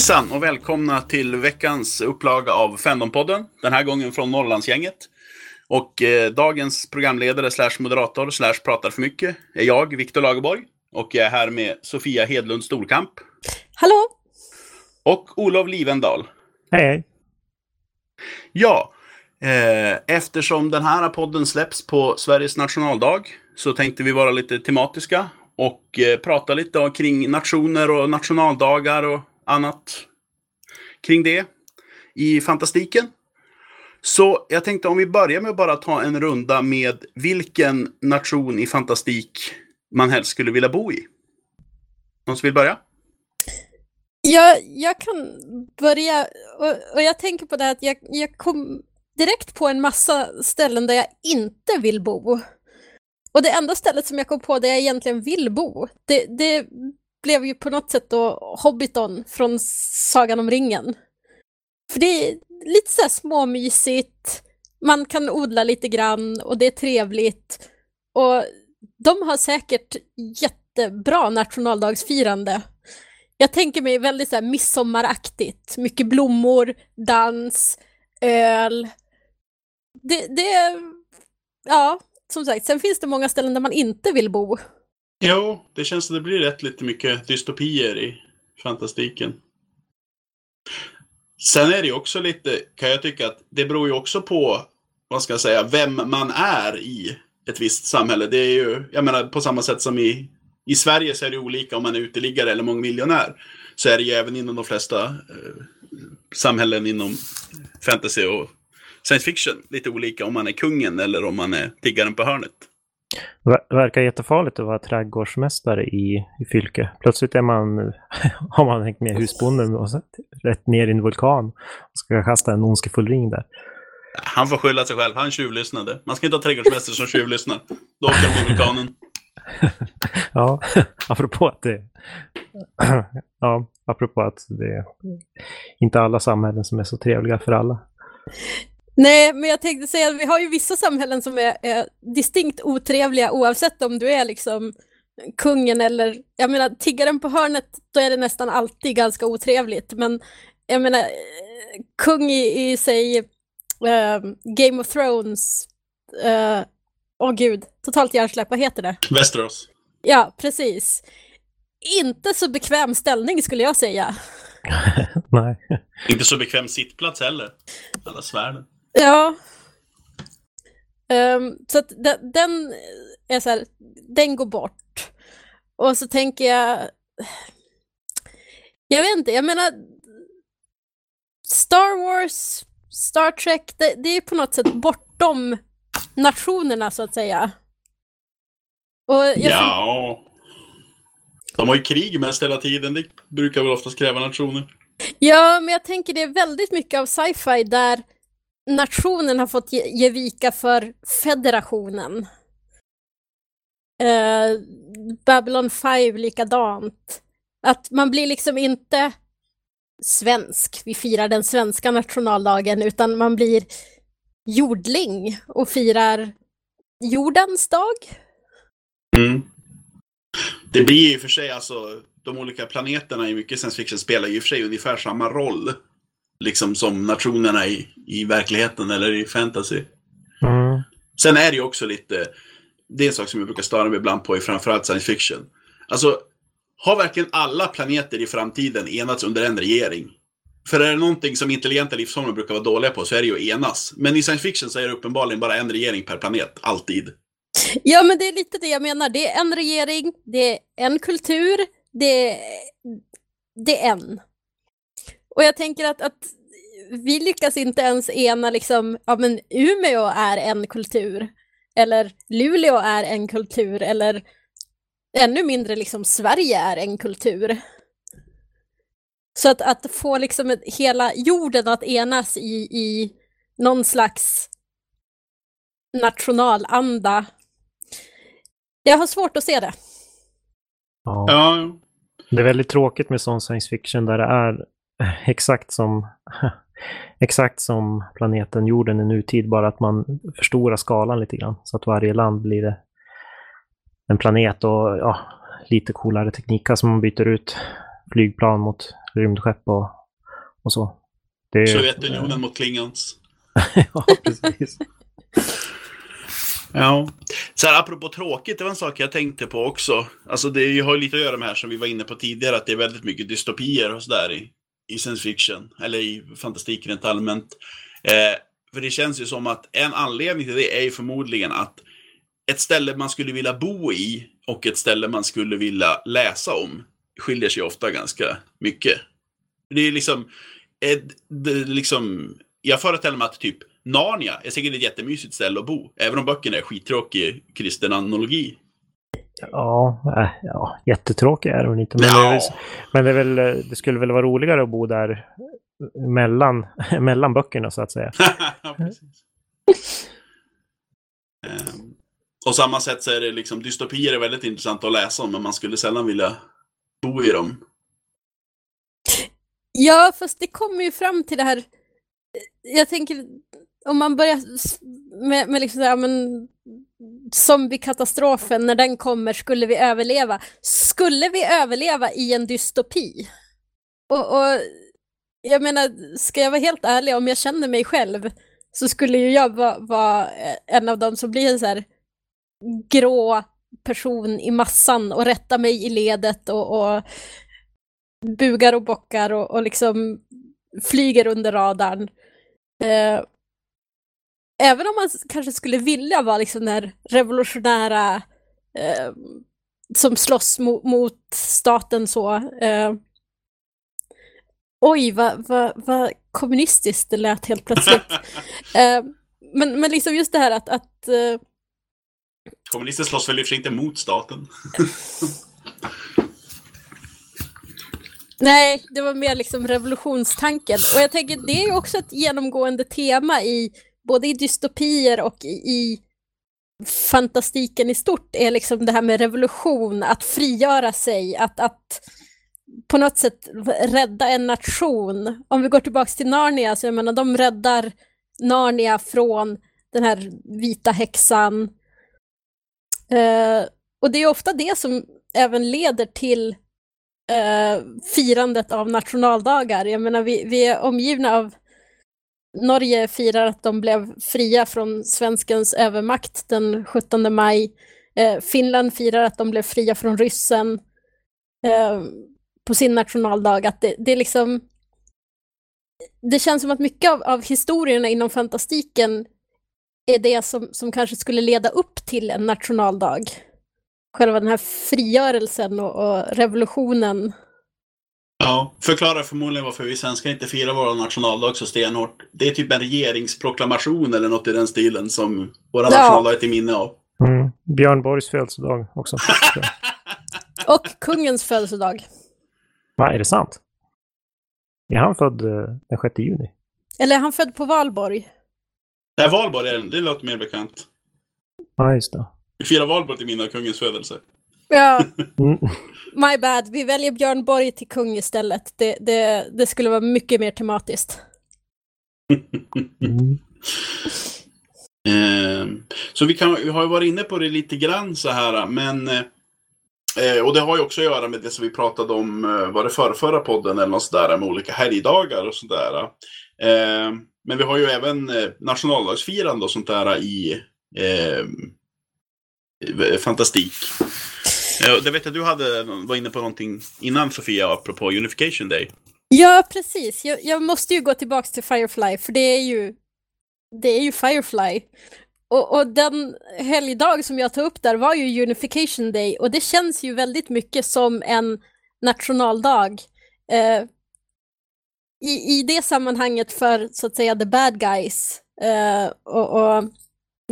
Hejsan och välkomna till veckans upplaga av Fandompodden. Den här gången från Norrlandsgänget. Och eh, dagens programledare slash moderator slash pratar för mycket är jag, Viktor Lagerborg. Och jag är här med Sofia Hedlund Storkamp. Hallå! Och Olof Livendal. Hej. Ja, eh, eftersom den här podden släpps på Sveriges nationaldag så tänkte vi vara lite tematiska och eh, prata lite kring nationer och nationaldagar och annat kring det i fantastiken. Så jag tänkte om vi börjar med att bara ta en runda med vilken nation i fantastik man helst skulle vilja bo i. Någon som vill börja? Jag, jag kan börja, och, och jag tänker på det här att jag, jag kom direkt på en massa ställen där jag inte vill bo. Och det enda stället som jag kom på där jag egentligen vill bo, det, det blev ju på något sätt då Hobbiton från Sagan om ringen. För det är lite så här småmysigt, man kan odla lite grann och det är trevligt. Och de har säkert jättebra nationaldagsfirande. Jag tänker mig väldigt så här midsommaraktigt, mycket blommor, dans, öl. Det, det, ja, som sagt, sen finns det många ställen där man inte vill bo. Jo, det känns som det blir rätt lite mycket dystopier i fantastiken. Sen är det ju också lite, kan jag tycka, att det beror ju också på, vad ska jag säga, vem man är i ett visst samhälle. Det är ju, jag menar på samma sätt som i, i Sverige så är det olika om man är uteliggare eller mångmiljonär. Så är det ju även inom de flesta eh, samhällen inom fantasy och science fiction lite olika om man är kungen eller om man är tiggaren på hörnet. Verkar jättefarligt att vara trädgårdsmästare i, i Fylke. Plötsligt är man, har man hängt med husbonden och rätt ner i en vulkan och ska kasta en ondskefull ring där. Han får skylla sig själv, han tjuvlyssnade. Man ska inte ha trädgårdsmästare som tjuvlyssnar. Då åker han på vulkanen. ja, apropå att det... ja, apropå att det är inte alla samhällen som är så trevliga för alla. Nej, men jag tänkte säga att vi har ju vissa samhällen som är, är distinkt otrevliga oavsett om du är liksom kungen eller, jag menar tiggaren på hörnet, då är det nästan alltid ganska otrevligt. Men jag menar, kung i, i sig, uh, Game of Thrones, uh, åh gud, totalt hjärnsläpp, vad heter det? Västerås. Ja, precis. Inte så bekväm ställning skulle jag säga. Nej. Inte så bekväm sittplats heller. Alla svärden. Ja. Um, så att den, den är så här, den går bort. Och så tänker jag, jag vet inte, jag menar Star Wars, Star Trek, det, det är på något sätt bortom nationerna så att säga. ja. De har ju krig mest hela tiden, det brukar väl oftast kräva nationer. Ja, men jag tänker det är väldigt mycket av sci-fi där nationen har fått ge, ge vika för federationen. Eh, Babylon 5 likadant. Att man blir liksom inte svensk, vi firar den svenska nationaldagen, utan man blir jordling och firar jordens dag. Mm. Det blir ju för sig alltså, de olika planeterna i mycket science fiction spelar ju för sig ungefär samma roll liksom som nationerna i, i verkligheten eller i fantasy. Mm. Sen är det ju också lite, det är en sak som jag brukar störa mig ibland på i framförallt science fiction. Alltså, har verkligen alla planeter i framtiden enats under en regering? För är det någonting som intelligenta livsformer brukar vara dåliga på så är det ju att enas. Men i science fiction så är det uppenbarligen bara en regering per planet, alltid. Ja, men det är lite det jag menar. Det är en regering, det är en kultur, det är, det är en. Och jag tänker att, att vi lyckas inte ens ena liksom, ja men Umeå är en kultur. Eller Luleå är en kultur, eller ännu mindre liksom Sverige är en kultur. Så att, att få liksom hela jorden att enas i, i någon slags nationalanda. Jag har svårt att se det. Ja. Ja. Det är väldigt tråkigt med sån science fiction där det är exakt som, exakt som planeten jorden i nutid, bara att man förstorar skalan lite grann. Så att varje land blir en planet och ja, lite coolare tekniker som man byter ut flygplan mot rymdskepp och, och så. Det, Sovjetunionen mot Klingons. ja, precis. Ja. Så här, apropå tråkigt, det var en sak jag tänkte på också. Alltså det har ju lite att göra med det här som vi var inne på tidigare, att det är väldigt mycket dystopier och sådär i, i science fiction, eller i fantastik rent allmänt. Eh, för det känns ju som att en anledning till det är ju förmodligen att ett ställe man skulle vilja bo i och ett ställe man skulle vilja läsa om skiljer sig ofta ganska mycket. Det är liksom, eh, det är liksom jag föreställer mig att typ Narnia är säkert ett jättemysigt ställe att bo, även om böckerna är skittråkig kristen analogi. Ja, äh, ja, jättetråkig är hon inte. Men, ja. det väl, men det, väl, det, skulle väl vara roligare att bo där mellan, mellan böckerna så att säga. ja, um, och samma sätt så är det liksom, dystopier är väldigt intressant att läsa om, men man skulle sällan vilja bo i dem. Ja, fast det kommer ju fram till det här jag tänker, om man börjar med, med liksom såhär, men zombiekatastrofen, när den kommer, skulle vi överleva? Skulle vi överleva i en dystopi? Och, och jag menar, ska jag vara helt ärlig, om jag känner mig själv så skulle ju jag vara, vara en av dem som blir en så här grå person i massan och rätta mig i ledet och, och bugar och bockar och, och liksom flyger under radarn. Eh, även om man kanske skulle vilja vara liksom den här revolutionära eh, som slåss mo mot staten så. Eh, oj, vad, vad, vad kommunistiskt det lät helt plötsligt. eh, men, men liksom just det här att... att eh, Kommunister slåss väl i och för sig inte mot staten? Nej, det var mer liksom revolutionstanken. Och jag tänker, det är ju också ett genomgående tema i både i dystopier och i, i fantastiken i stort, är liksom det här med revolution, att frigöra sig, att, att på något sätt rädda en nation. Om vi går tillbaka till Narnia, så jag menar, de räddar Narnia från den här vita häxan. Eh, och det är ofta det som även leder till eh, firandet av nationaldagar. Jag menar, vi, vi är omgivna av Norge firar att de blev fria från svenskens övermakt den 17 maj. Eh, Finland firar att de blev fria från ryssen eh, på sin nationaldag. Att det, det är liksom... Det känns som att mycket av, av historierna inom fantastiken är det som, som kanske skulle leda upp till en nationaldag själva den här frigörelsen och, och revolutionen. Ja, förklarar förmodligen varför vi svenskar inte firar vår nationaldag så stenhårt. Det är typ en regeringsproklamation eller något i den stilen som våra ja. nationaldag är till minne av. Mm. Björn Borgs födelsedag också. och kungens födelsedag. Va, är det sant? Är han född eh, den 6 juni? Eller är han född på Valborg? Nej, Valborg är det låter mer bekant. Ja, just det. Vi firar valborg till minne av kungens födelse. Ja. Mm. My bad. Vi väljer Björn Borg till kung istället. Det, det, det skulle vara mycket mer tematiskt. Mm. Eh, så vi, kan, vi har ju varit inne på det lite grann så här, men eh, och det har ju också att göra med det som vi pratade om, eh, var det förra, förra podden eller något sådär, med olika helgdagar och sådär. Eh, men vi har ju även eh, nationaldagsfirande och sånt där i eh, fantastik. Det vet jag du hade, var inne på någonting innan Sofia, apropå Unification Day. Ja, precis. Jag, jag, måste ju gå tillbaka till Firefly, för det är ju, det är ju Firefly. Och, och den helgdag som jag tog upp där var ju Unification Day, och det känns ju väldigt mycket som en nationaldag. Eh, i, I det sammanhanget för, så att säga, the bad guys eh, och, och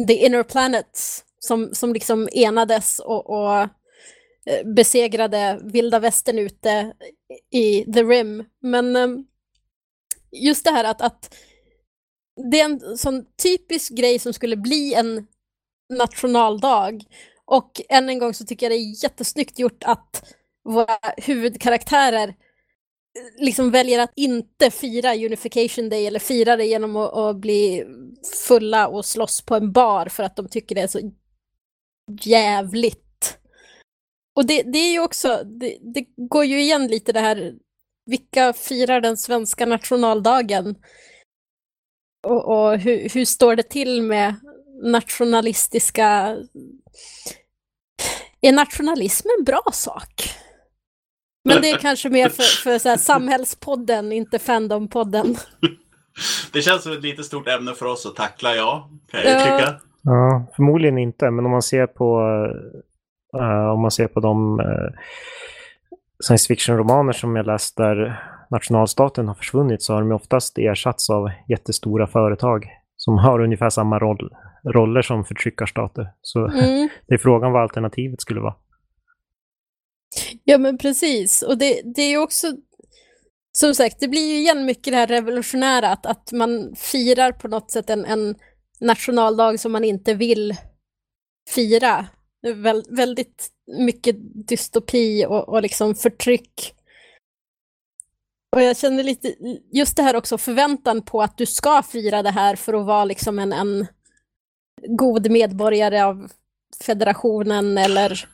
the inner planets som, som liksom enades och, och Eh, besegrade vilda västern ute i The Rim. Men eh, just det här att, att det är en sån typisk grej som skulle bli en nationaldag. Och än en gång så tycker jag det är jättesnyggt gjort att våra huvudkaraktärer eh, liksom väljer att inte fira Unification Day eller fira det genom att, att, bli fulla och slåss på en bar för att de tycker det är så jävligt och det, det är ju också, det, det går ju igen lite det här, vilka firar den svenska nationaldagen? Och, och hur, hur står det till med nationalistiska... Är nationalism en bra sak? Men det är kanske mer för, för så här, samhällspodden, inte fandompodden. Det känns som ett lite stort ämne för oss att tackla, ja. Kan jag ja. tycka. Ja, förmodligen inte, men om man ser på, uh, om man ser på de uh, science fiction-romaner som jag läst där nationalstaten har försvunnit så har de oftast ersatts av jättestora företag som har ungefär samma roll, roller som förtryckarstater. Så mm. det är frågan vad alternativet skulle vara. Ja men precis, och det, det är ju också som sagt, det blir ju igen mycket det här revolutionära, att, att man firar på något sätt en, en nationaldag som man inte vill fira. Väldigt mycket dystopi och, och liksom förtryck. Och jag känner lite, just det här också, förväntan på att du ska fira det här för att vara liksom en, en god medborgare av federationen eller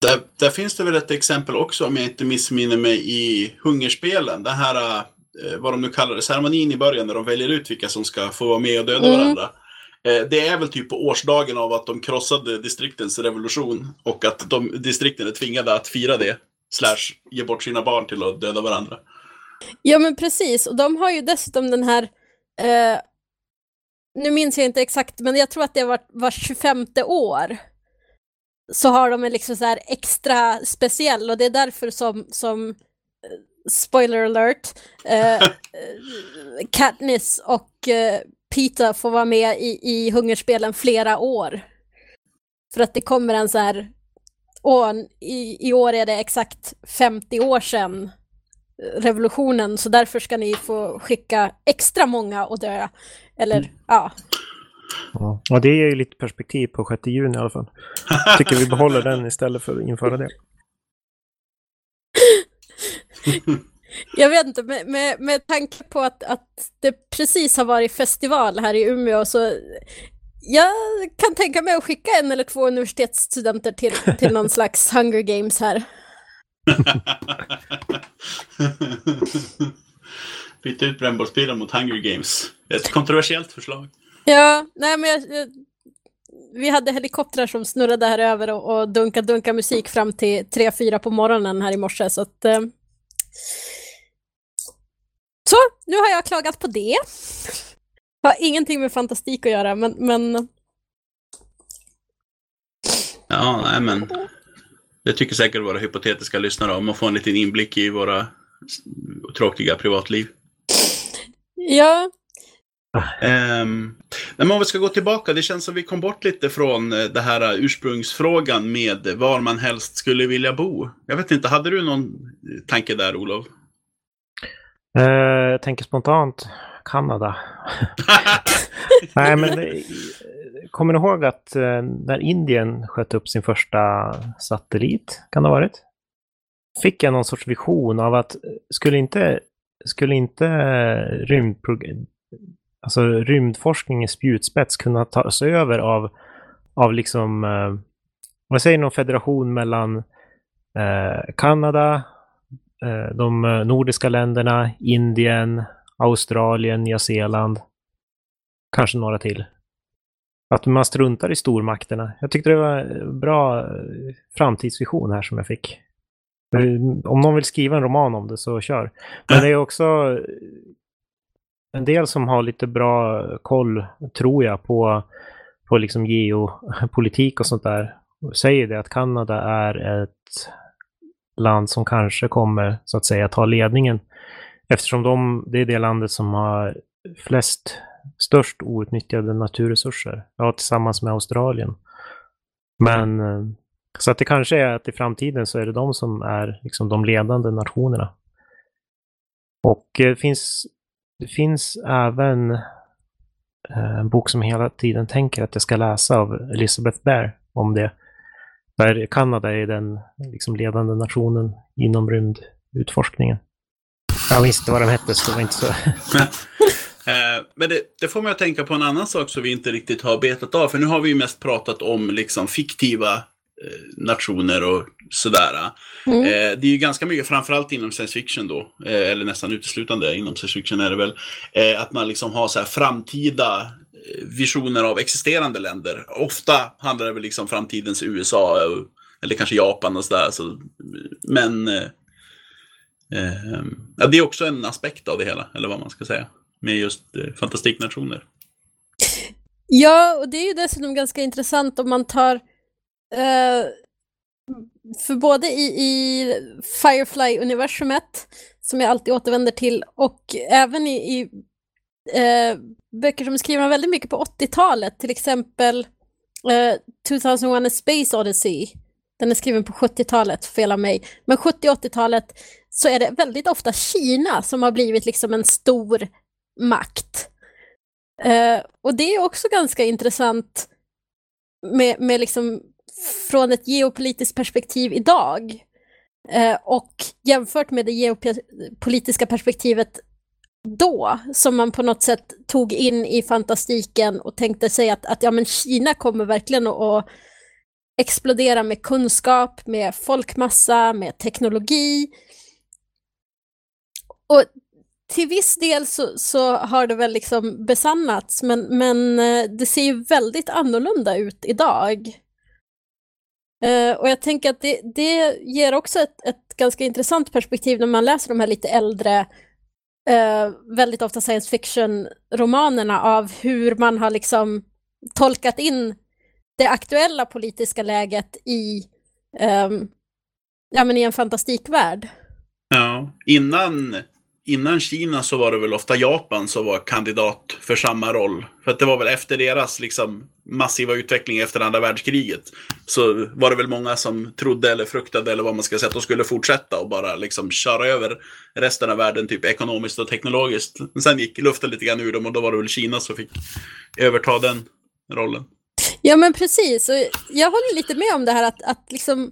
där, där, finns det väl ett exempel också, om jag inte missminner mig, i Hungerspelen. Det här, eh, vad de nu kallar det, ceremonin i början när de väljer ut vilka som ska få vara med och döda mm. varandra. Eh, det är väl typ på årsdagen av att de krossade distriktens revolution och att de, distrikten är tvingade att fira det. Slash ge bort sina barn till att döda varandra. Ja men precis, och de har ju dessutom den här eh, nu minns jag inte exakt, men jag tror att det var, var 25 år så har de en liksom så extra speciell och det är därför som, som eh, spoiler alert, eh, Katniss och eh, Peter får vara med i, i Hungerspelen flera år. För att det kommer en så här, och i, i år är det exakt 50 år sedan revolutionen, så därför ska ni få skicka extra många och dö. Eller, mm. ja. Ja. Och det ger ju lite perspektiv på 6 juni i alla fall. Jag tycker vi behåller den istället för att införa det. Jag vet inte, med, med, med tanke på att, att det precis har varit festival här i Umeå så jag kan tänka mig att skicka en eller två universitetsstudenter till, till någon slags Hunger Games här. Byta ut brännbollspilar mot Hunger Games. Ett kontroversiellt förslag. Ja, nej men jag, jag, vi hade helikoptrar som snurrade här över och, och dunka dunka musik fram till 3-4 på morgonen här i morse. Så, att, eh... så nu har jag klagat på det. Har ingenting med fantastik att göra, men... men... Ja, nej men. Det tycker säkert våra hypotetiska lyssnare om att få en liten inblick i våra tråkiga privatliv. Ja, Um, men om vi ska gå tillbaka, det känns som vi kom bort lite från eh, det här ursprungsfrågan med var man helst skulle vilja bo. Jag vet inte, hade du någon tanke där Olof? Uh, jag tänker spontant Kanada. Nej, men det, kommer ni ihåg att uh, när Indien sköt upp sin första satellit, kan det ha varit? Fick jag någon sorts vision av att skulle inte, skulle inte alltså rymdforskning i spjutspets kunna tas över av, av liksom, eh, vad säger någon federation mellan eh, Kanada, eh, Eh, de eh, nordiska länderna, Indien, Australien, Nya Zeeland, kanske några till. Att man struntar i stormakterna. Jag tyckte det var en bra framtidsvision här som jag fick. Om någon vill skriva en roman om det så kör. Men det är också en del som har lite bra koll, tror jag, på, på liksom geopolitik och sånt där, säger det att Kanada är ett land som kanske kommer, så att säga, ta ledningen. Eftersom de, det är det landet som har flest, störst outnyttjade naturresurser. Ja, tillsammans med Australien. Men eh, så att det kanske är att i framtiden så är det de som är liksom de ledande nationerna. Och det finns det finns även eh, en bok som hela tiden tänker att jag ska läsa av Elizabeth Bear om det. Där Kanada är den liksom, ledande nationen inom rymdutforskningen. Jag visste inte vad de hette, så det var inte så. Eh, men det, det, får mig att tänka på en annan sak som vi inte riktigt har betat av. För nu har vi ju mest pratat om liksom fiktiva nationer och sådär. Mm. Eh, det är ju ganska mycket, framförallt inom science fiction då, eh, eller nästan uteslutande inom science fiction är det väl, eh, att man liksom har så här framtida eh, visioner av existerande länder. Ofta handlar det väl liksom framtidens USA eller kanske Japan och sådär. Så, men eh, eh, ja, det är också en aspekt av det hela, eller vad man ska säga, med just eh, fantastiknationer. Ja, och det är ju dessutom ganska intressant om man tar eh, för både i, i Firefly-universumet, som jag alltid återvänder till, och även i, i eh, böcker som är skrivna väldigt mycket på 80-talet, till exempel eh, 2001 A Space Odyssey. Den är skriven på 70-talet, fel av mig. Men 70 80-talet så är det väldigt ofta Kina som har blivit liksom en stor makt. Eh, och det är också ganska intressant med, med liksom från ett geopolitiskt perspektiv idag. Eh, och jämfört med det geopolitiska perspektivet då, som man på något sätt tog in i fantastiken och tänkte sig att, att ja, men Kina kommer verkligen att, att explodera med kunskap, med folkmassa, med teknologi. Och till viss del så, så, har det väl liksom besannats, men, men eh, det ser ju väldigt annorlunda ut idag. Uh, och jag tänker att det, det ger också ett, ett, ganska intressant perspektiv när man läser de här lite äldre, eh, väldigt ofta science fiction-romanerna av hur man har liksom tolkat in det aktuella politiska läget i, eh, ja, men i en fantastikvärld. Ja, innan innan Kina så var det väl ofta Japan som var kandidat för samma roll. För att det var väl efter deras liksom, massiva utveckling efter andra världskriget. Så var det väl många som trodde eller fruktade eller vad man ska säga att de skulle fortsätta och bara liksom köra över resten av världen typ ekonomiskt och teknologiskt. Men sen gick luften lite grann ur dem och då var det väl Kina som fick överta den rollen. Ja men precis, och jag håller lite med om det här att, att liksom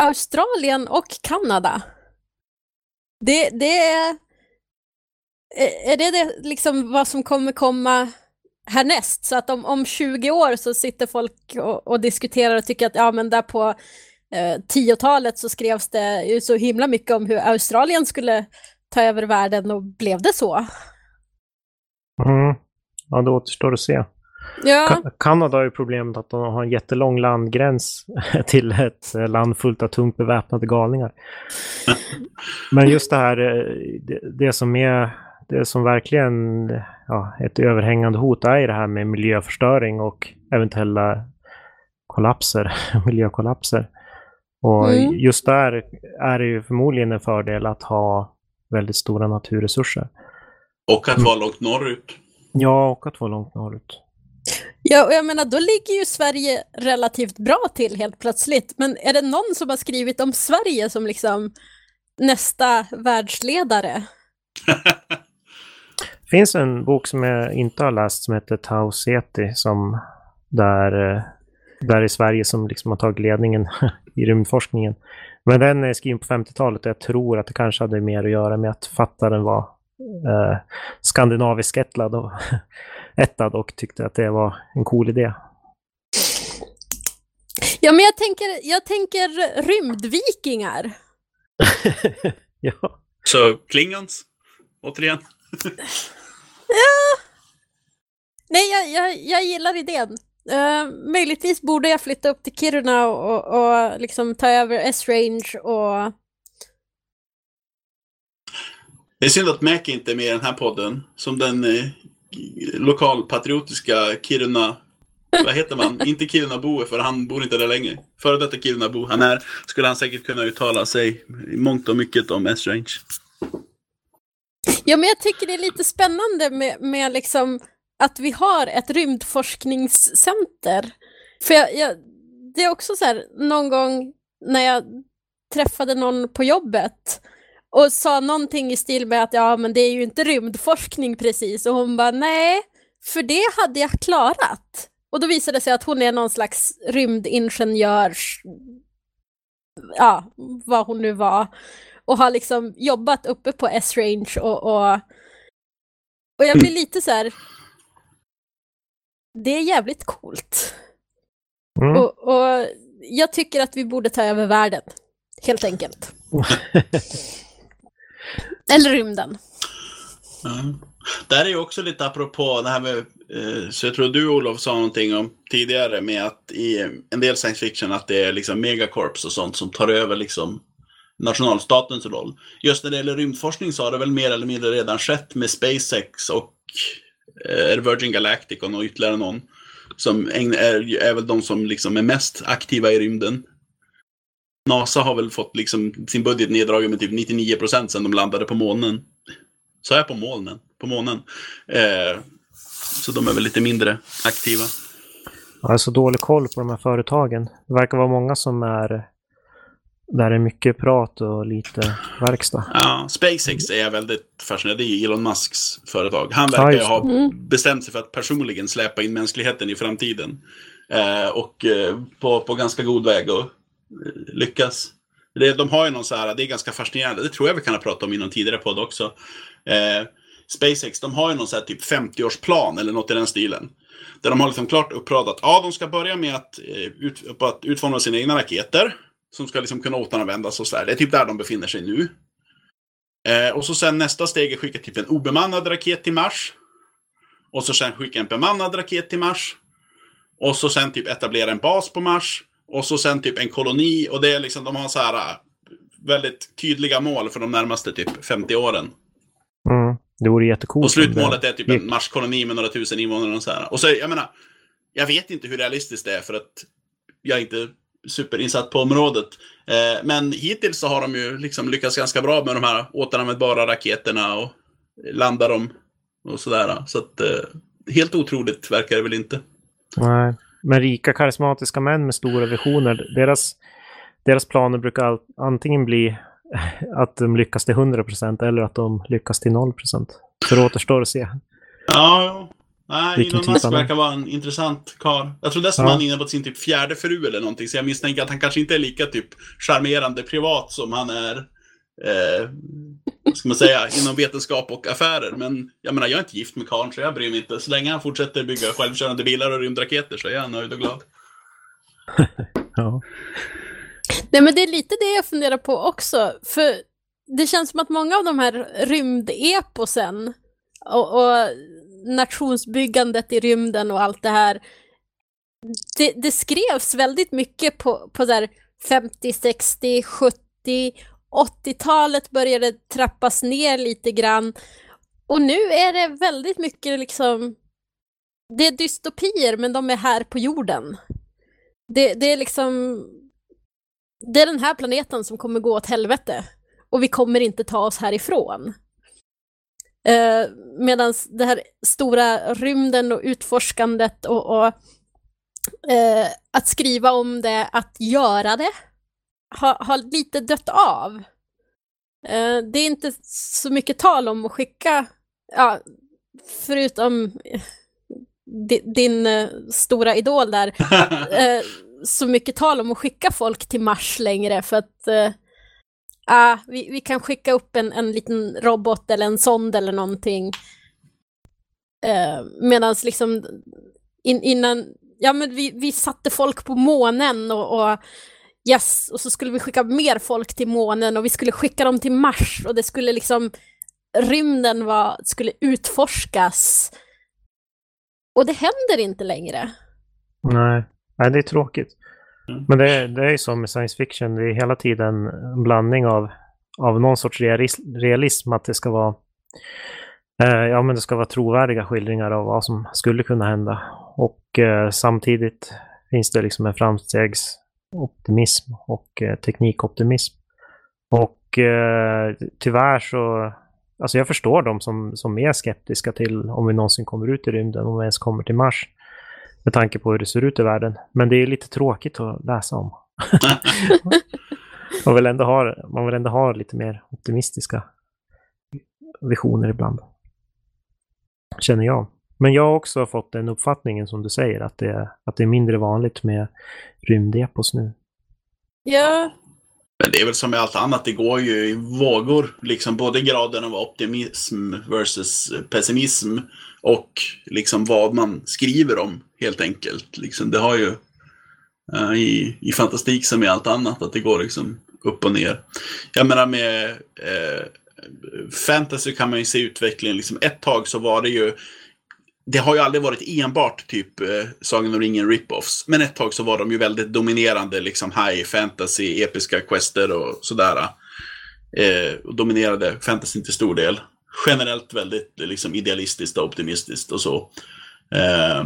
Australien och Kanada det, det är... Är det, det liksom vad som kommer komma härnäst? Så att om, om 20 år så sitter folk och, och diskuterar och tycker att ja men där på eh, 10-talet så skrevs det ju så himla mycket om hur Australien skulle ta över världen och blev det så? Mm. Ja, det återstår att se. Ja. Kanada har ju problemet att de har en jättelång landgräns till ett land fullt av tungt beväpnade galningar. Men just det här, eh, det, det som är det som verkligen ja, ett överhängande hot är det här med miljöförstöring och eventuella kollapser, miljökollapser. Och mm. just där är det ju förmodligen en fördel att ha väldigt stora naturresurser. Och att vara långt norrut. Ja, och att vara långt norrut. Ja, och jag menar, då ligger ju Sverige relativt bra till helt plötsligt. Men är det någon som har skrivit om Sverige som liksom nästa världsledare? Det finns en bok som jag inte har läst som heter Tau Ceti som där, eh, där i Sverige som liksom har tagit ledningen i rymdforskningen. Men den är skriven på 50-talet och jag tror att det kanske hade mer att göra med att författaren var eh, skandinavisk ättlad och ettad och tyckte att det var en cool idé. Ja, men jag tänker, jag tänker rymdvikingar. ja. Så Klingons, återigen. Ja. Nej, jag, jag, jag gillar idén. Uh, möjligtvis borde jag flytta upp till Kiruna och, och, liksom ta över S-range och... Det är synd att Mac inte är med i den här podden. Som den eh, lokalpatriotiska Kiruna vad heter man? inte Kirunabo, för han bor inte där längre. Före detta Kirunabo han är, skulle han säkert kunna uttala sig i mångt och mycket om S-Range. Ja, men jag tycker det är lite spännande med, med liksom att vi har ett rymdforskningscenter. För jag, jag, det är också så här, någon gång när jag träffade någon på jobbet och sa någonting i stil med att ja, men det är ju inte rymdforskning precis. Och hon bara nej, för det hade jag klarat. Och då visade det sig att hon är någon slags rymdingenjör, ja, vad hon nu var. Och har liksom jobbat uppe på S-range och, och, och jag blir lite så här, det är jävligt coolt. Mm. Och, och jag tycker att vi borde ta över världen. Helt enkelt. Eller rymden. Ja. Där är ju också lite apropå det här med, eh, så jag tror du Olof sa någonting om tidigare med att i en del science fiction att det är liksom megacorps och sånt som tar över liksom nationalstatens roll. Just när det gäller rymdforskning så har det väl mer eller mindre redan skett med SpaceX och eh, Virgin Galactic och ytterligare någon. Som är, är väl de som liksom är mest aktiva i rymden. NASA har väl fått liksom sin budget neddragen med typ 99 procent sedan de landade på månen. Så är på molnen, på månen. Eh, så de är väl lite mindre aktiva. Jag har så dålig koll på de här företagen. Det verkar vara många som är där det är mycket prat och lite verkstad. Ja, SpaceX är jag väldigt fascinerad Det är Elon Musks företag. Han verkar ja, ha mm. bestämt sig för att personligen släpa in mänskligheten i framtiden. Eh, och eh, på, på ganska god väg att eh, lyckas. Det, de har ju någon så här, det är ganska fascinerande, det tror jag vi kan ha pratat om i någon tidigare podd också. Eh, SpaceX, de har ju någon så här typ 50-årsplan eller något i den stilen. Där de har liksom klart uppradat, ja de ska börja med att, eh, ut, att utforma sina egna raketer som ska liksom kunna återanvändas och sådär. Det är typ där de befinner sig nu. Eh, och så sen nästa steg är skicka typ en obemannad raket till Mars. Och så sen skicka en bemannad raket till Mars. Och så sen typ etablera en bas på Mars. Och så sen typ en koloni. Och det är liksom, de har så här äh, väldigt tydliga mål för de närmaste typ 50 åren. Mm, det vore jättecoolt. Och slutmålet är typ en Marskoloni med några tusen invånare och så här. Och så, jag menar, jag vet inte hur realistiskt det är för att jag inte superinsatt på området. Eh, men hittills så har de ju liksom lyckats ganska bra med de här återanvändbara raketerna och landa dem och sådär. Så att eh, helt otroligt verkar det väl inte. Nej, men rika karismatiska män med stora visioner, deras, deras planer brukar antingen bli att de lyckas till 100% eller att de lyckas till 0%. Så det återstår att se. Ja, Nej, Elon Musk verkar vara en intressant karl. Jag tror dessutom ja. han är inne på sin typ fjärde fru eller någonting, så jag misstänker att han kanske inte är lika typ charmerande privat som han är eh, vad ska man säga, inom vetenskap och affärer. Men jag menar, jag är inte gift med karln, så jag bryr mig inte. Så länge han fortsätter bygga självkörande bilar och rymdraketer så är jag nöjd och glad. ja. Nej, men det är lite det jag funderar på också. För det känns som att många av de här rymdeposen och, och nationsbyggandet i rymden och allt det här. Det, det skrevs väldigt mycket på, på där 50, 60, 70, 80-talet började trappas ner lite grann. Och nu är det väldigt mycket liksom, det är dystopier men de är här på jorden. Det, det är liksom, det är den här planeten som kommer gå åt helvete. Och vi kommer inte ta oss härifrån. Eh, Medan det här stora rymden och utforskandet och, och eh, att skriva om det, att göra det, har, har lite dött av. Eh, det är inte så mycket tal om att skicka, ja, förutom din, din uh, stora idol där, uh, så mycket tal om att skicka folk till Mars längre för att ah, vi, vi kan skicka upp en, en liten robot eller en sond eller någonting. Eh, Medan liksom in, innan, ja men vi, vi satte folk på månen och, och yes, och så skulle vi skicka mer folk till månen och vi skulle skicka dem till Mars och det skulle liksom, rymden var, skulle utforskas. Och det händer inte längre. Nej, Nej det är tråkigt. Mm. Men det, det är ju som med science fiction, det är hela tiden en blandning av, av någon sorts realism, att det ska vara eh, ja, men det ska vara trovärdiga skildringar av vad som skulle kunna hända. Och eh, samtidigt finns det liksom en framstegsoptimism och eh, teknikoptimism. Och eh, tyvärr så, alltså jag förstår de som, som är skeptiska till om vi någonsin kommer ut i rymden, om vi ens kommer till Mars. Med tanke på hur det ser ut i världen. Men det är lite tråkigt att läsa om. man, vill ändå ha, man vill ändå ha lite mer optimistiska visioner ibland. Känner jag. Men jag har också fått den uppfattningen som du säger, att det, att det är mindre vanligt med rymdepos nu. Ja. Men det är väl som med allt annat, det går ju i vågor. Liksom både graden av optimism versus pessimism och liksom vad man skriver om helt enkelt. Liksom, det har ju... uh, i, i fantastik som i allt annat, att det går liksom upp och ner. Jag menar med uh, fantasy kan man ju se utvecklingen, liksom ett tag så var det ju det har ju aldrig varit enbart typ eh, Sagan om ringen rip-offs. Men ett tag så var de ju väldigt dominerande, liksom high fantasy, episka quester och sådär. Eh, och dominerade fantasy till stor del. Generellt väldigt liksom, idealistiskt och optimistiskt och så. Eh,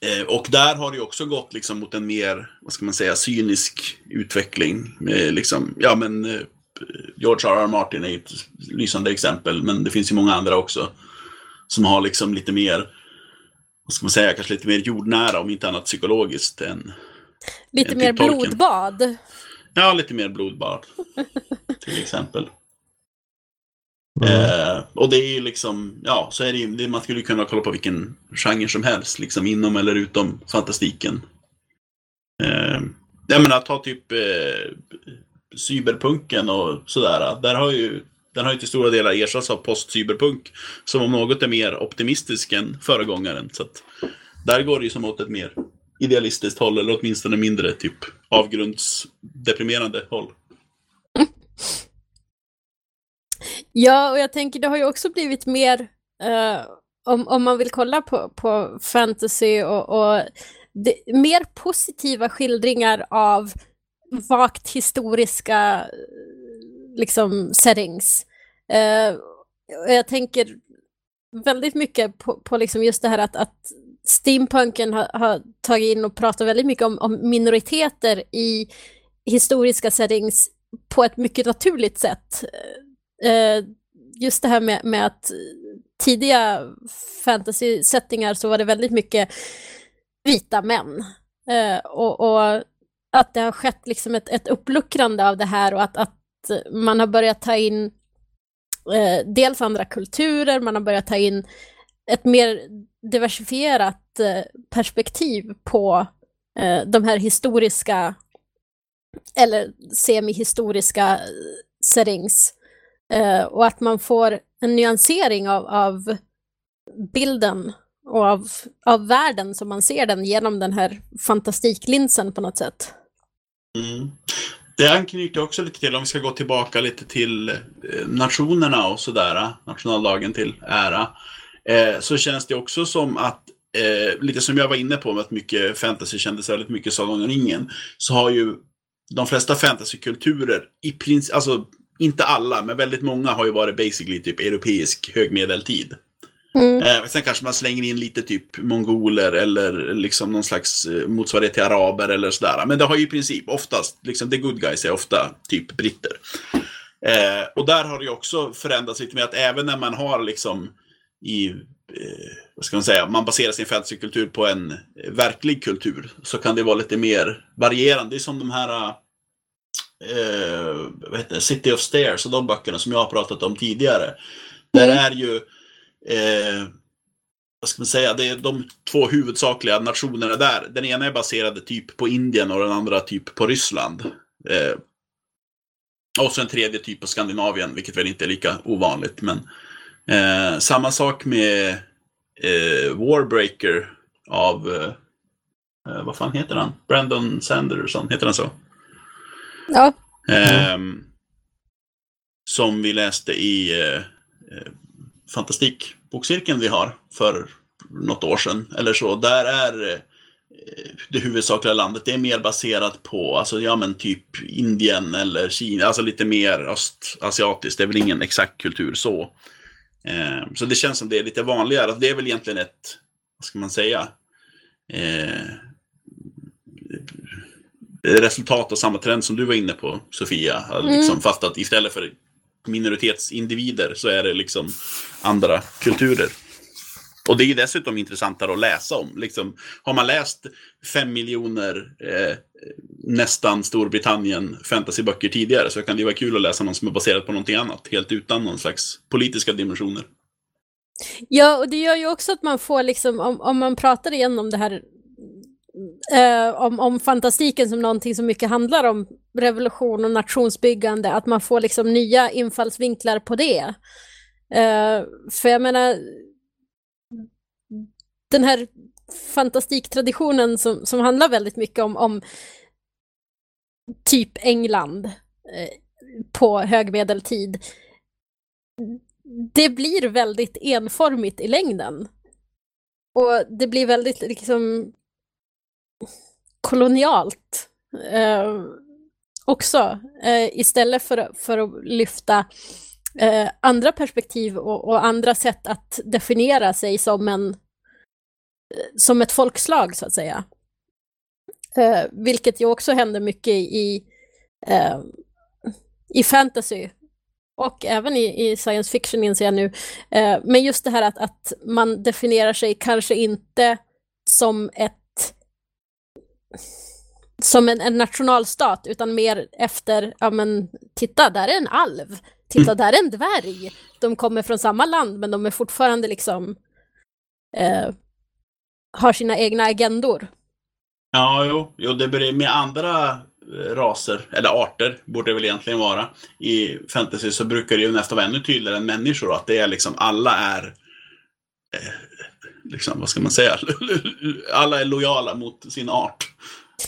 eh, och där har det också gått liksom, mot en mer, vad ska man säga, cynisk utveckling. Med, liksom, ja men eh, George R. R. Martin är ett lysande exempel, men det finns ju många andra också. Som har liksom lite mer, vad ska man säga, kanske lite mer jordnära, om inte annat psykologiskt. Än, lite än mer blodbad. Ja, lite mer blodbad. till exempel. Mm. Eh, och det är ju liksom, ja, så är det ju, man skulle kunna kolla på vilken genre som helst, liksom inom eller utom fantastiken. Eh, jag menar, ta typ eh, cyberpunken och sådär. Där har ju den har ju till stora delar ersatts av post-cyberpunk. Som om något är mer optimistisk än föregångaren. Så att där går det ju som åt ett mer idealistiskt håll, eller åtminstone mindre typ avgrundsdeprimerande håll. Ja, och jag tänker det har ju också blivit mer, uh, om, om man vill kolla på, på fantasy och, och det, mer positiva skildringar av vagt historiska eh, liksom settings. Uh, jag tänker väldigt mycket på, på liksom just det här att, att steampunken har, har, tagit in och pratat väldigt mycket om, om, minoriteter i historiska settings på ett mycket naturligt sätt. Eh, just det här med, med att tidiga fantasy-sättningar så var det väldigt mycket vita män. Eh, och, och, att det har skett liksom ett, ett uppluckrande av det här och att, att man har börjat ta in eh, dels andra kulturer, man har börjat ta in ett mer diversifierat eh, perspektiv på eh, de här historiska eller semihistoriska eh, settings. Eh, och att man får en nyansering av, av bilden och av, av världen som man ser den genom den här fantastiklinsen på något sätt. Mm. Det anknyter också lite till, om vi ska gå tillbaka lite till eh, nationerna och sådär, nationaldagen till ära, eh, så känns det också som att, eh, lite som jag var inne på med att mycket fantasy kändes väldigt mycket Sagan om ringen, så har ju de flesta fantasykulturer, i princip, alltså inte alla, men väldigt många har ju varit basically typ europeisk högmedeltid. Mm. Eh, sen kanske man slänger in lite typ mongoler eller liksom någon slags eh, motsvarighet till araber eller sådär. Men det har ju i princip oftast, liksom the good guys är ofta typ britter. Eh, och där har det ju också förändrats lite med att även när man har liksom i, eh, vad ska man säga, man baserar sin fantasykultur på en verklig kultur så kan det vara lite mer varierande. Det är som de här eh, vad heter det? City of Stairs och de böckerna som jag har pratat om tidigare. Där mm. är ju eh, vad ska man säga, det är de två huvudsakliga nationerna där. Den ena är baserad typ på Indien och den andra typ på Ryssland. Eh, och så en tredje typ på Skandinavien, vilket väl inte är lika ovanligt. Men eh, samma sak med eh, Warbreaker av, eh, eh, vad fan heter han? Brandon Sanderson, heter han så? Ja. Mm. som vi läste i eh, eh, fantastikbokcirkeln vi har för något år sedan eller så, där är eh, det huvudsakliga landet, det är mer baserat på, alltså ja men typ Indien eller Kina, alltså lite mer östasiatiskt, det är väl ingen exakt kultur så. Eh, så det känns som det är lite vanligare, alltså, det är väl egentligen ett, vad ska man säga, eh, resultat av samma trend som du var inne på, Sofia. Mm. Liksom, fast att istället för minoritetsindivider så är det liksom andra kulturer. Och det är dessutom intressantare att läsa om. Liksom, har man läst fem miljoner eh, nästan Storbritannien fantasyböcker tidigare så kan det vara kul att läsa någon som är baserad på någonting annat, helt utan någon slags politiska dimensioner. Ja, och det gör ju också att man får liksom, om, om man pratar igen om det här eh, om, om fantastiken som någonting som mycket handlar om revolution och nationsbyggande, att man får liksom nya infallsvinklar på det. Eh, för jag menar, den här fantastiktraditionen som, som handlar väldigt mycket om, om typ England eh, på högmedeltid. Det blir väldigt enformigt i längden. Och det blir väldigt liksom kolonialt eh, också. Eh, istället för, för att lyfta eh, andra perspektiv och, och, andra sätt att definiera sig som, en, eh, som ett folkslag, så att säga. Eh, vilket ju också händer mycket i, eh, i fantasy och även i, i, science fiction inser jag nu. Eh, men just det här att, att man definierar sig kanske inte som ett som en, en nationalstat, utan mer efter, ja men titta, där är en alv. Titta, mm. där är en dvärg. De kommer från samma land, men de är fortfarande liksom eh, har sina egna agendor. Ja, jo, jo det blir med andra eh, raser, eller arter borde det väl egentligen vara. I fantasy så brukar det ju nästan vara ännu tydligare än människor att det är liksom alla är eh, liksom, vad ska man säga? alla är lojala mot sin art.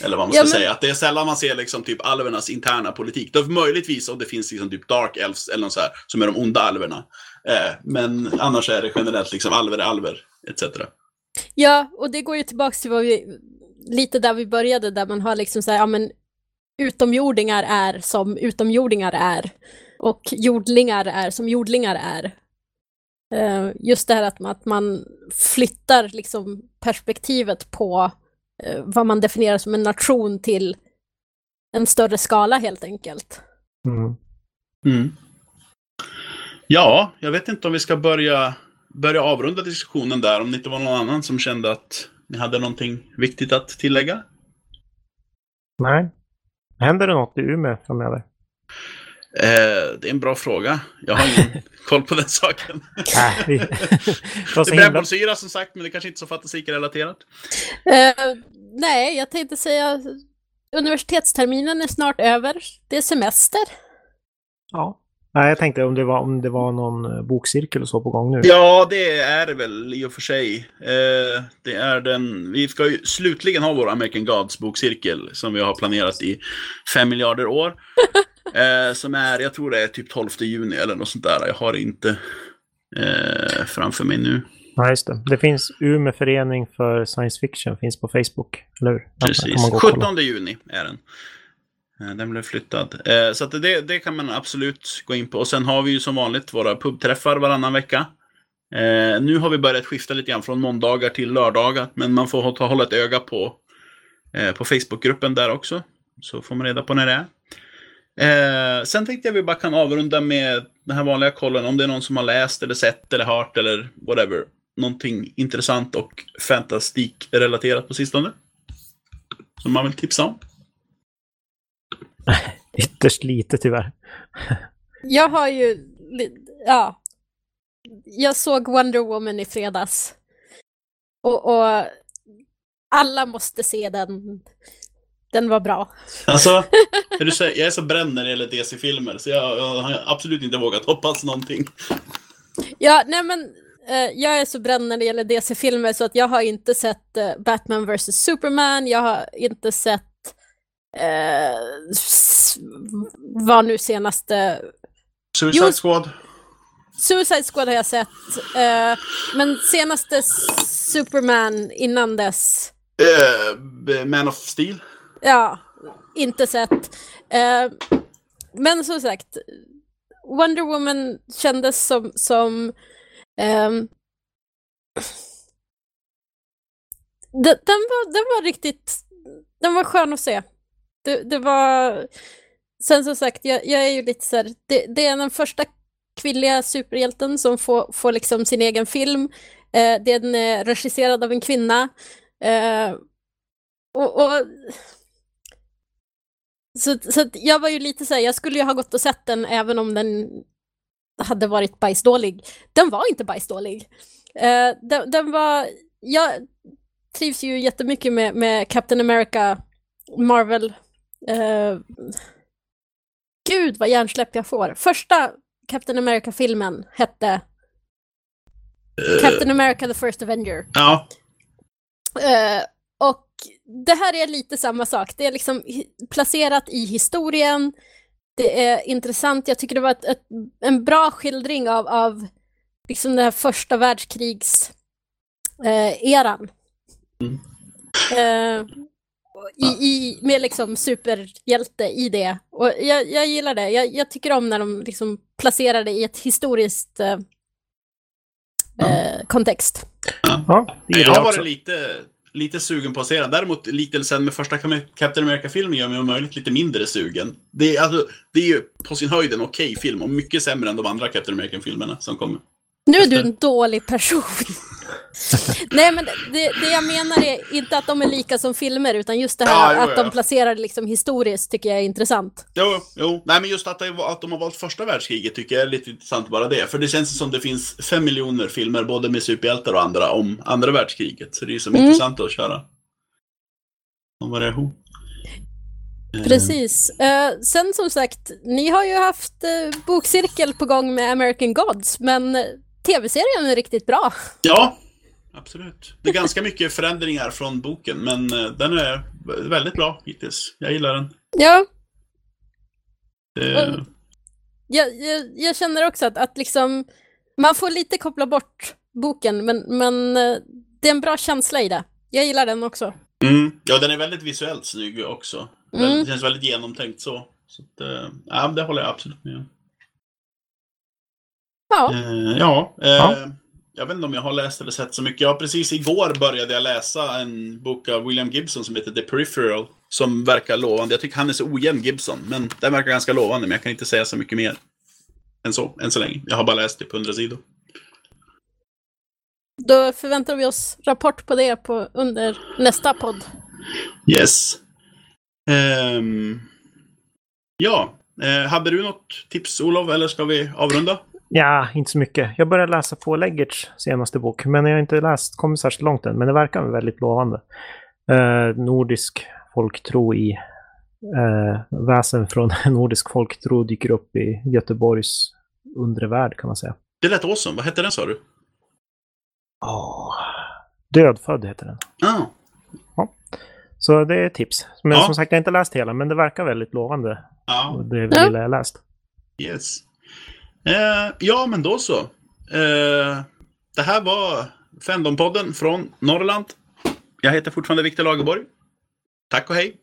Eller vad man ska ja, men... säga. Att det är sällan man ser liksom typ alvernas interna politik. Då möjligtvis om det finns liksom typ Dark Elves eller något så här, som är de onda alverna. Eh, men annars är det generellt liksom alver är alver, etc. Ja, och det går ju tillbaka till vad vi, lite där vi började, där man har liksom så här, ja men utomjordingar är som utomjordingar är. Och jordlingar är som jordlingar är. Uh, just det här att man, att man flyttar liksom perspektivet på uh, vad man definierar som en nation till en större skala helt enkelt. Mm. Mm. Ja, jag vet inte om vi ska börja, börja avrunda diskussionen där, om det inte var någon annan som kände att ni hade någonting viktigt att tillägga? Nej. Händer det något i Umeå framöver? Eh, det är en bra fråga. Jag har ingen koll på den saken. Det är brännbollsyra som sagt, men det kanske inte är så fantasikrelaterat. Uh, nej, jag tänkte säga universitetsterminen är snart över. Det är semester. Ja. Nej, jag tänkte om det var, om det var någon eh, bokcirkel och så på gång nu. Ja, det är det väl i och för sig. Eh, det är den... Vi ska ju slutligen ha vår American Gods bokcirkel som vi har planerat i fem miljarder år. eh, som är, jag tror det är typ 12 juni eller något sånt där. Jag har inte eh, framför mig nu. Ja, just det. Det finns Umeå förening för science fiction, finns på Facebook, eller hur? Precis. 17 juni är den. Eh, den blev flyttad. Eh, så det, det kan man absolut gå in på. Och sen har vi ju som vanligt våra pubträffar varannan vecka. Eh, nu har vi börjat skifta lite grann från måndagar till lördagar. Men man får hålla ett öga på, på Facebookgruppen där också. Så får man reda på när det är. Sen tänkte jag vi bara kan avrunda med den här vanliga kollen. Om det är någon som har läst eller sett eller hört eller whatever. Någonting intressant och fantastik-relaterat på sistone. Som man vill tipsa om. Ytterst lite tyvärr. Jag har ju, ja. Jag såg Wonder Woman i fredags. Och, och alla måste se den. Den var bra. Alltså, du säger, jag är så bränd när det gäller DC-filmer så jag, jag, har absolut inte vågat hoppas någonting. Ja, nej men eh, jag är så bränd när det gäller DC-filmer så att jag har inte sett eh, Batman vs Superman, jag har inte sett eh, var nu senaste... Suicide jo, Squad? Suicide Squad har jag sett. Eh, men senaste Superman innan dess... Uh, Man of Steel? Ja, inte sett. Eh, men som sagt, Wonder Woman kändes som... som eh, den, den, var, den var riktigt... Den var skön att se. Det, det var... Sen som sagt, jag, jag är ju lite så här, det, det, är den första kvinnliga superhjälten som får, får liksom sin egen film. Eh, den är regisserad av en kvinna. Eh, och, och, så, så jag var ju lite så här, jag skulle ju ha gått och sett den även om den hade varit bajsdålig. Den var inte bajsdålig. Eh, den, den var, jag trivs ju jättemycket med, med Captain America, Marvel Uh, gud vad hjärnsläpp jag får. Första Captain America-filmen hette uh, Captain America the First Avenger. Ja. Eh, och det här är lite samma sak. Det är liksom placerat i historien. Det är intressant. Jag tycker det var ett, ett, en bra skildring av, av liksom den här första världskrigs eh, eran. Mm. Eh, i, i, med liksom superhjälte i det. Och jag, jag gillar det. Jag, jag, tycker om när de liksom placerar det i ett historiskt eh, eh kontext. Ja, jag har varit lite, lite sugen på att se den. Däremot lite sen med första Captain America-filmen gör mig om möjligt lite mindre sugen. Det är, alltså, det är ju på sin höjd en okej okay film och mycket sämre än de andra Captain America-filmerna som kommer. Nu är du en dålig person. Nej, men det, det, jag menar är inte att de är lika som filmer, utan just det här ja, jo, att ja. de placerar liksom historiskt tycker jag är intressant. Jo, jo. Nej, men just att, det, att de har valt första världskriget tycker jag är lite intressant bara det. För det känns som det finns fem miljoner filmer, både med superhjältar och andra, om andra världskriget. Så det är som mm. intressant att köra. Om det är ihop. Precis. Uh, sen som sagt, ni har ju haft uh, bokcirkel på gång med American Gods, men tv-serien är riktigt bra. Ja, absolut. Det är ganska mycket förändringar från boken, men uh, den är väldigt bra hittills. Jag gillar den. Ja. Uh. Jag, jag, jag, känner också att, att liksom, man får lite koppla bort boken, men, men det är en bra känsla i det. Jag gillar den också. Mm. Ja, den är väldigt visuellt snygg också. Mm. Det känns väldigt genomtänkt så. så att, ja, det håller jag absolut med om. Ja. Eh, ja, eh, ja. Jag vet inte om jag har läst eller sett så mycket. Ja, precis igår började jag läsa en bok av William Gibson som heter The Peripheral. Som verkar lovande. Jag tycker han är så ojämn Gibson, men den verkar ganska lovande. Men jag kan inte säga så mycket mer än så, än så länge. Jag har bara läst typ 100 sidor. Då förväntar vi oss rapport på det på, under nästa podd. Yes. Um, ja, uh, hade du något tips Olof, eller ska vi avrunda? Ja, inte så mycket. Jag började läsa på Leggerts senaste bok, men jag har inte läst, kommit särskilt långt än, men det verkar väldigt lovande. Eh, nordisk folktro i eh, väsen från nordisk folktro dyker upp i Göteborgs undre värld kan man säga. Det lät awesome. Vad hette den sa du? Oh, Dödfödd heter den. Ah. Ja. Så det är ett tips. Men ja. som sagt, jag har inte läst hela, men det verkar väldigt lovande. Ja. Det lilla jag läst. Yes. Eh, ja, men då så. Eh, det här var Fendompodden från Norrland. Jag heter fortfarande Viktor Lagerborg. Tack och hej!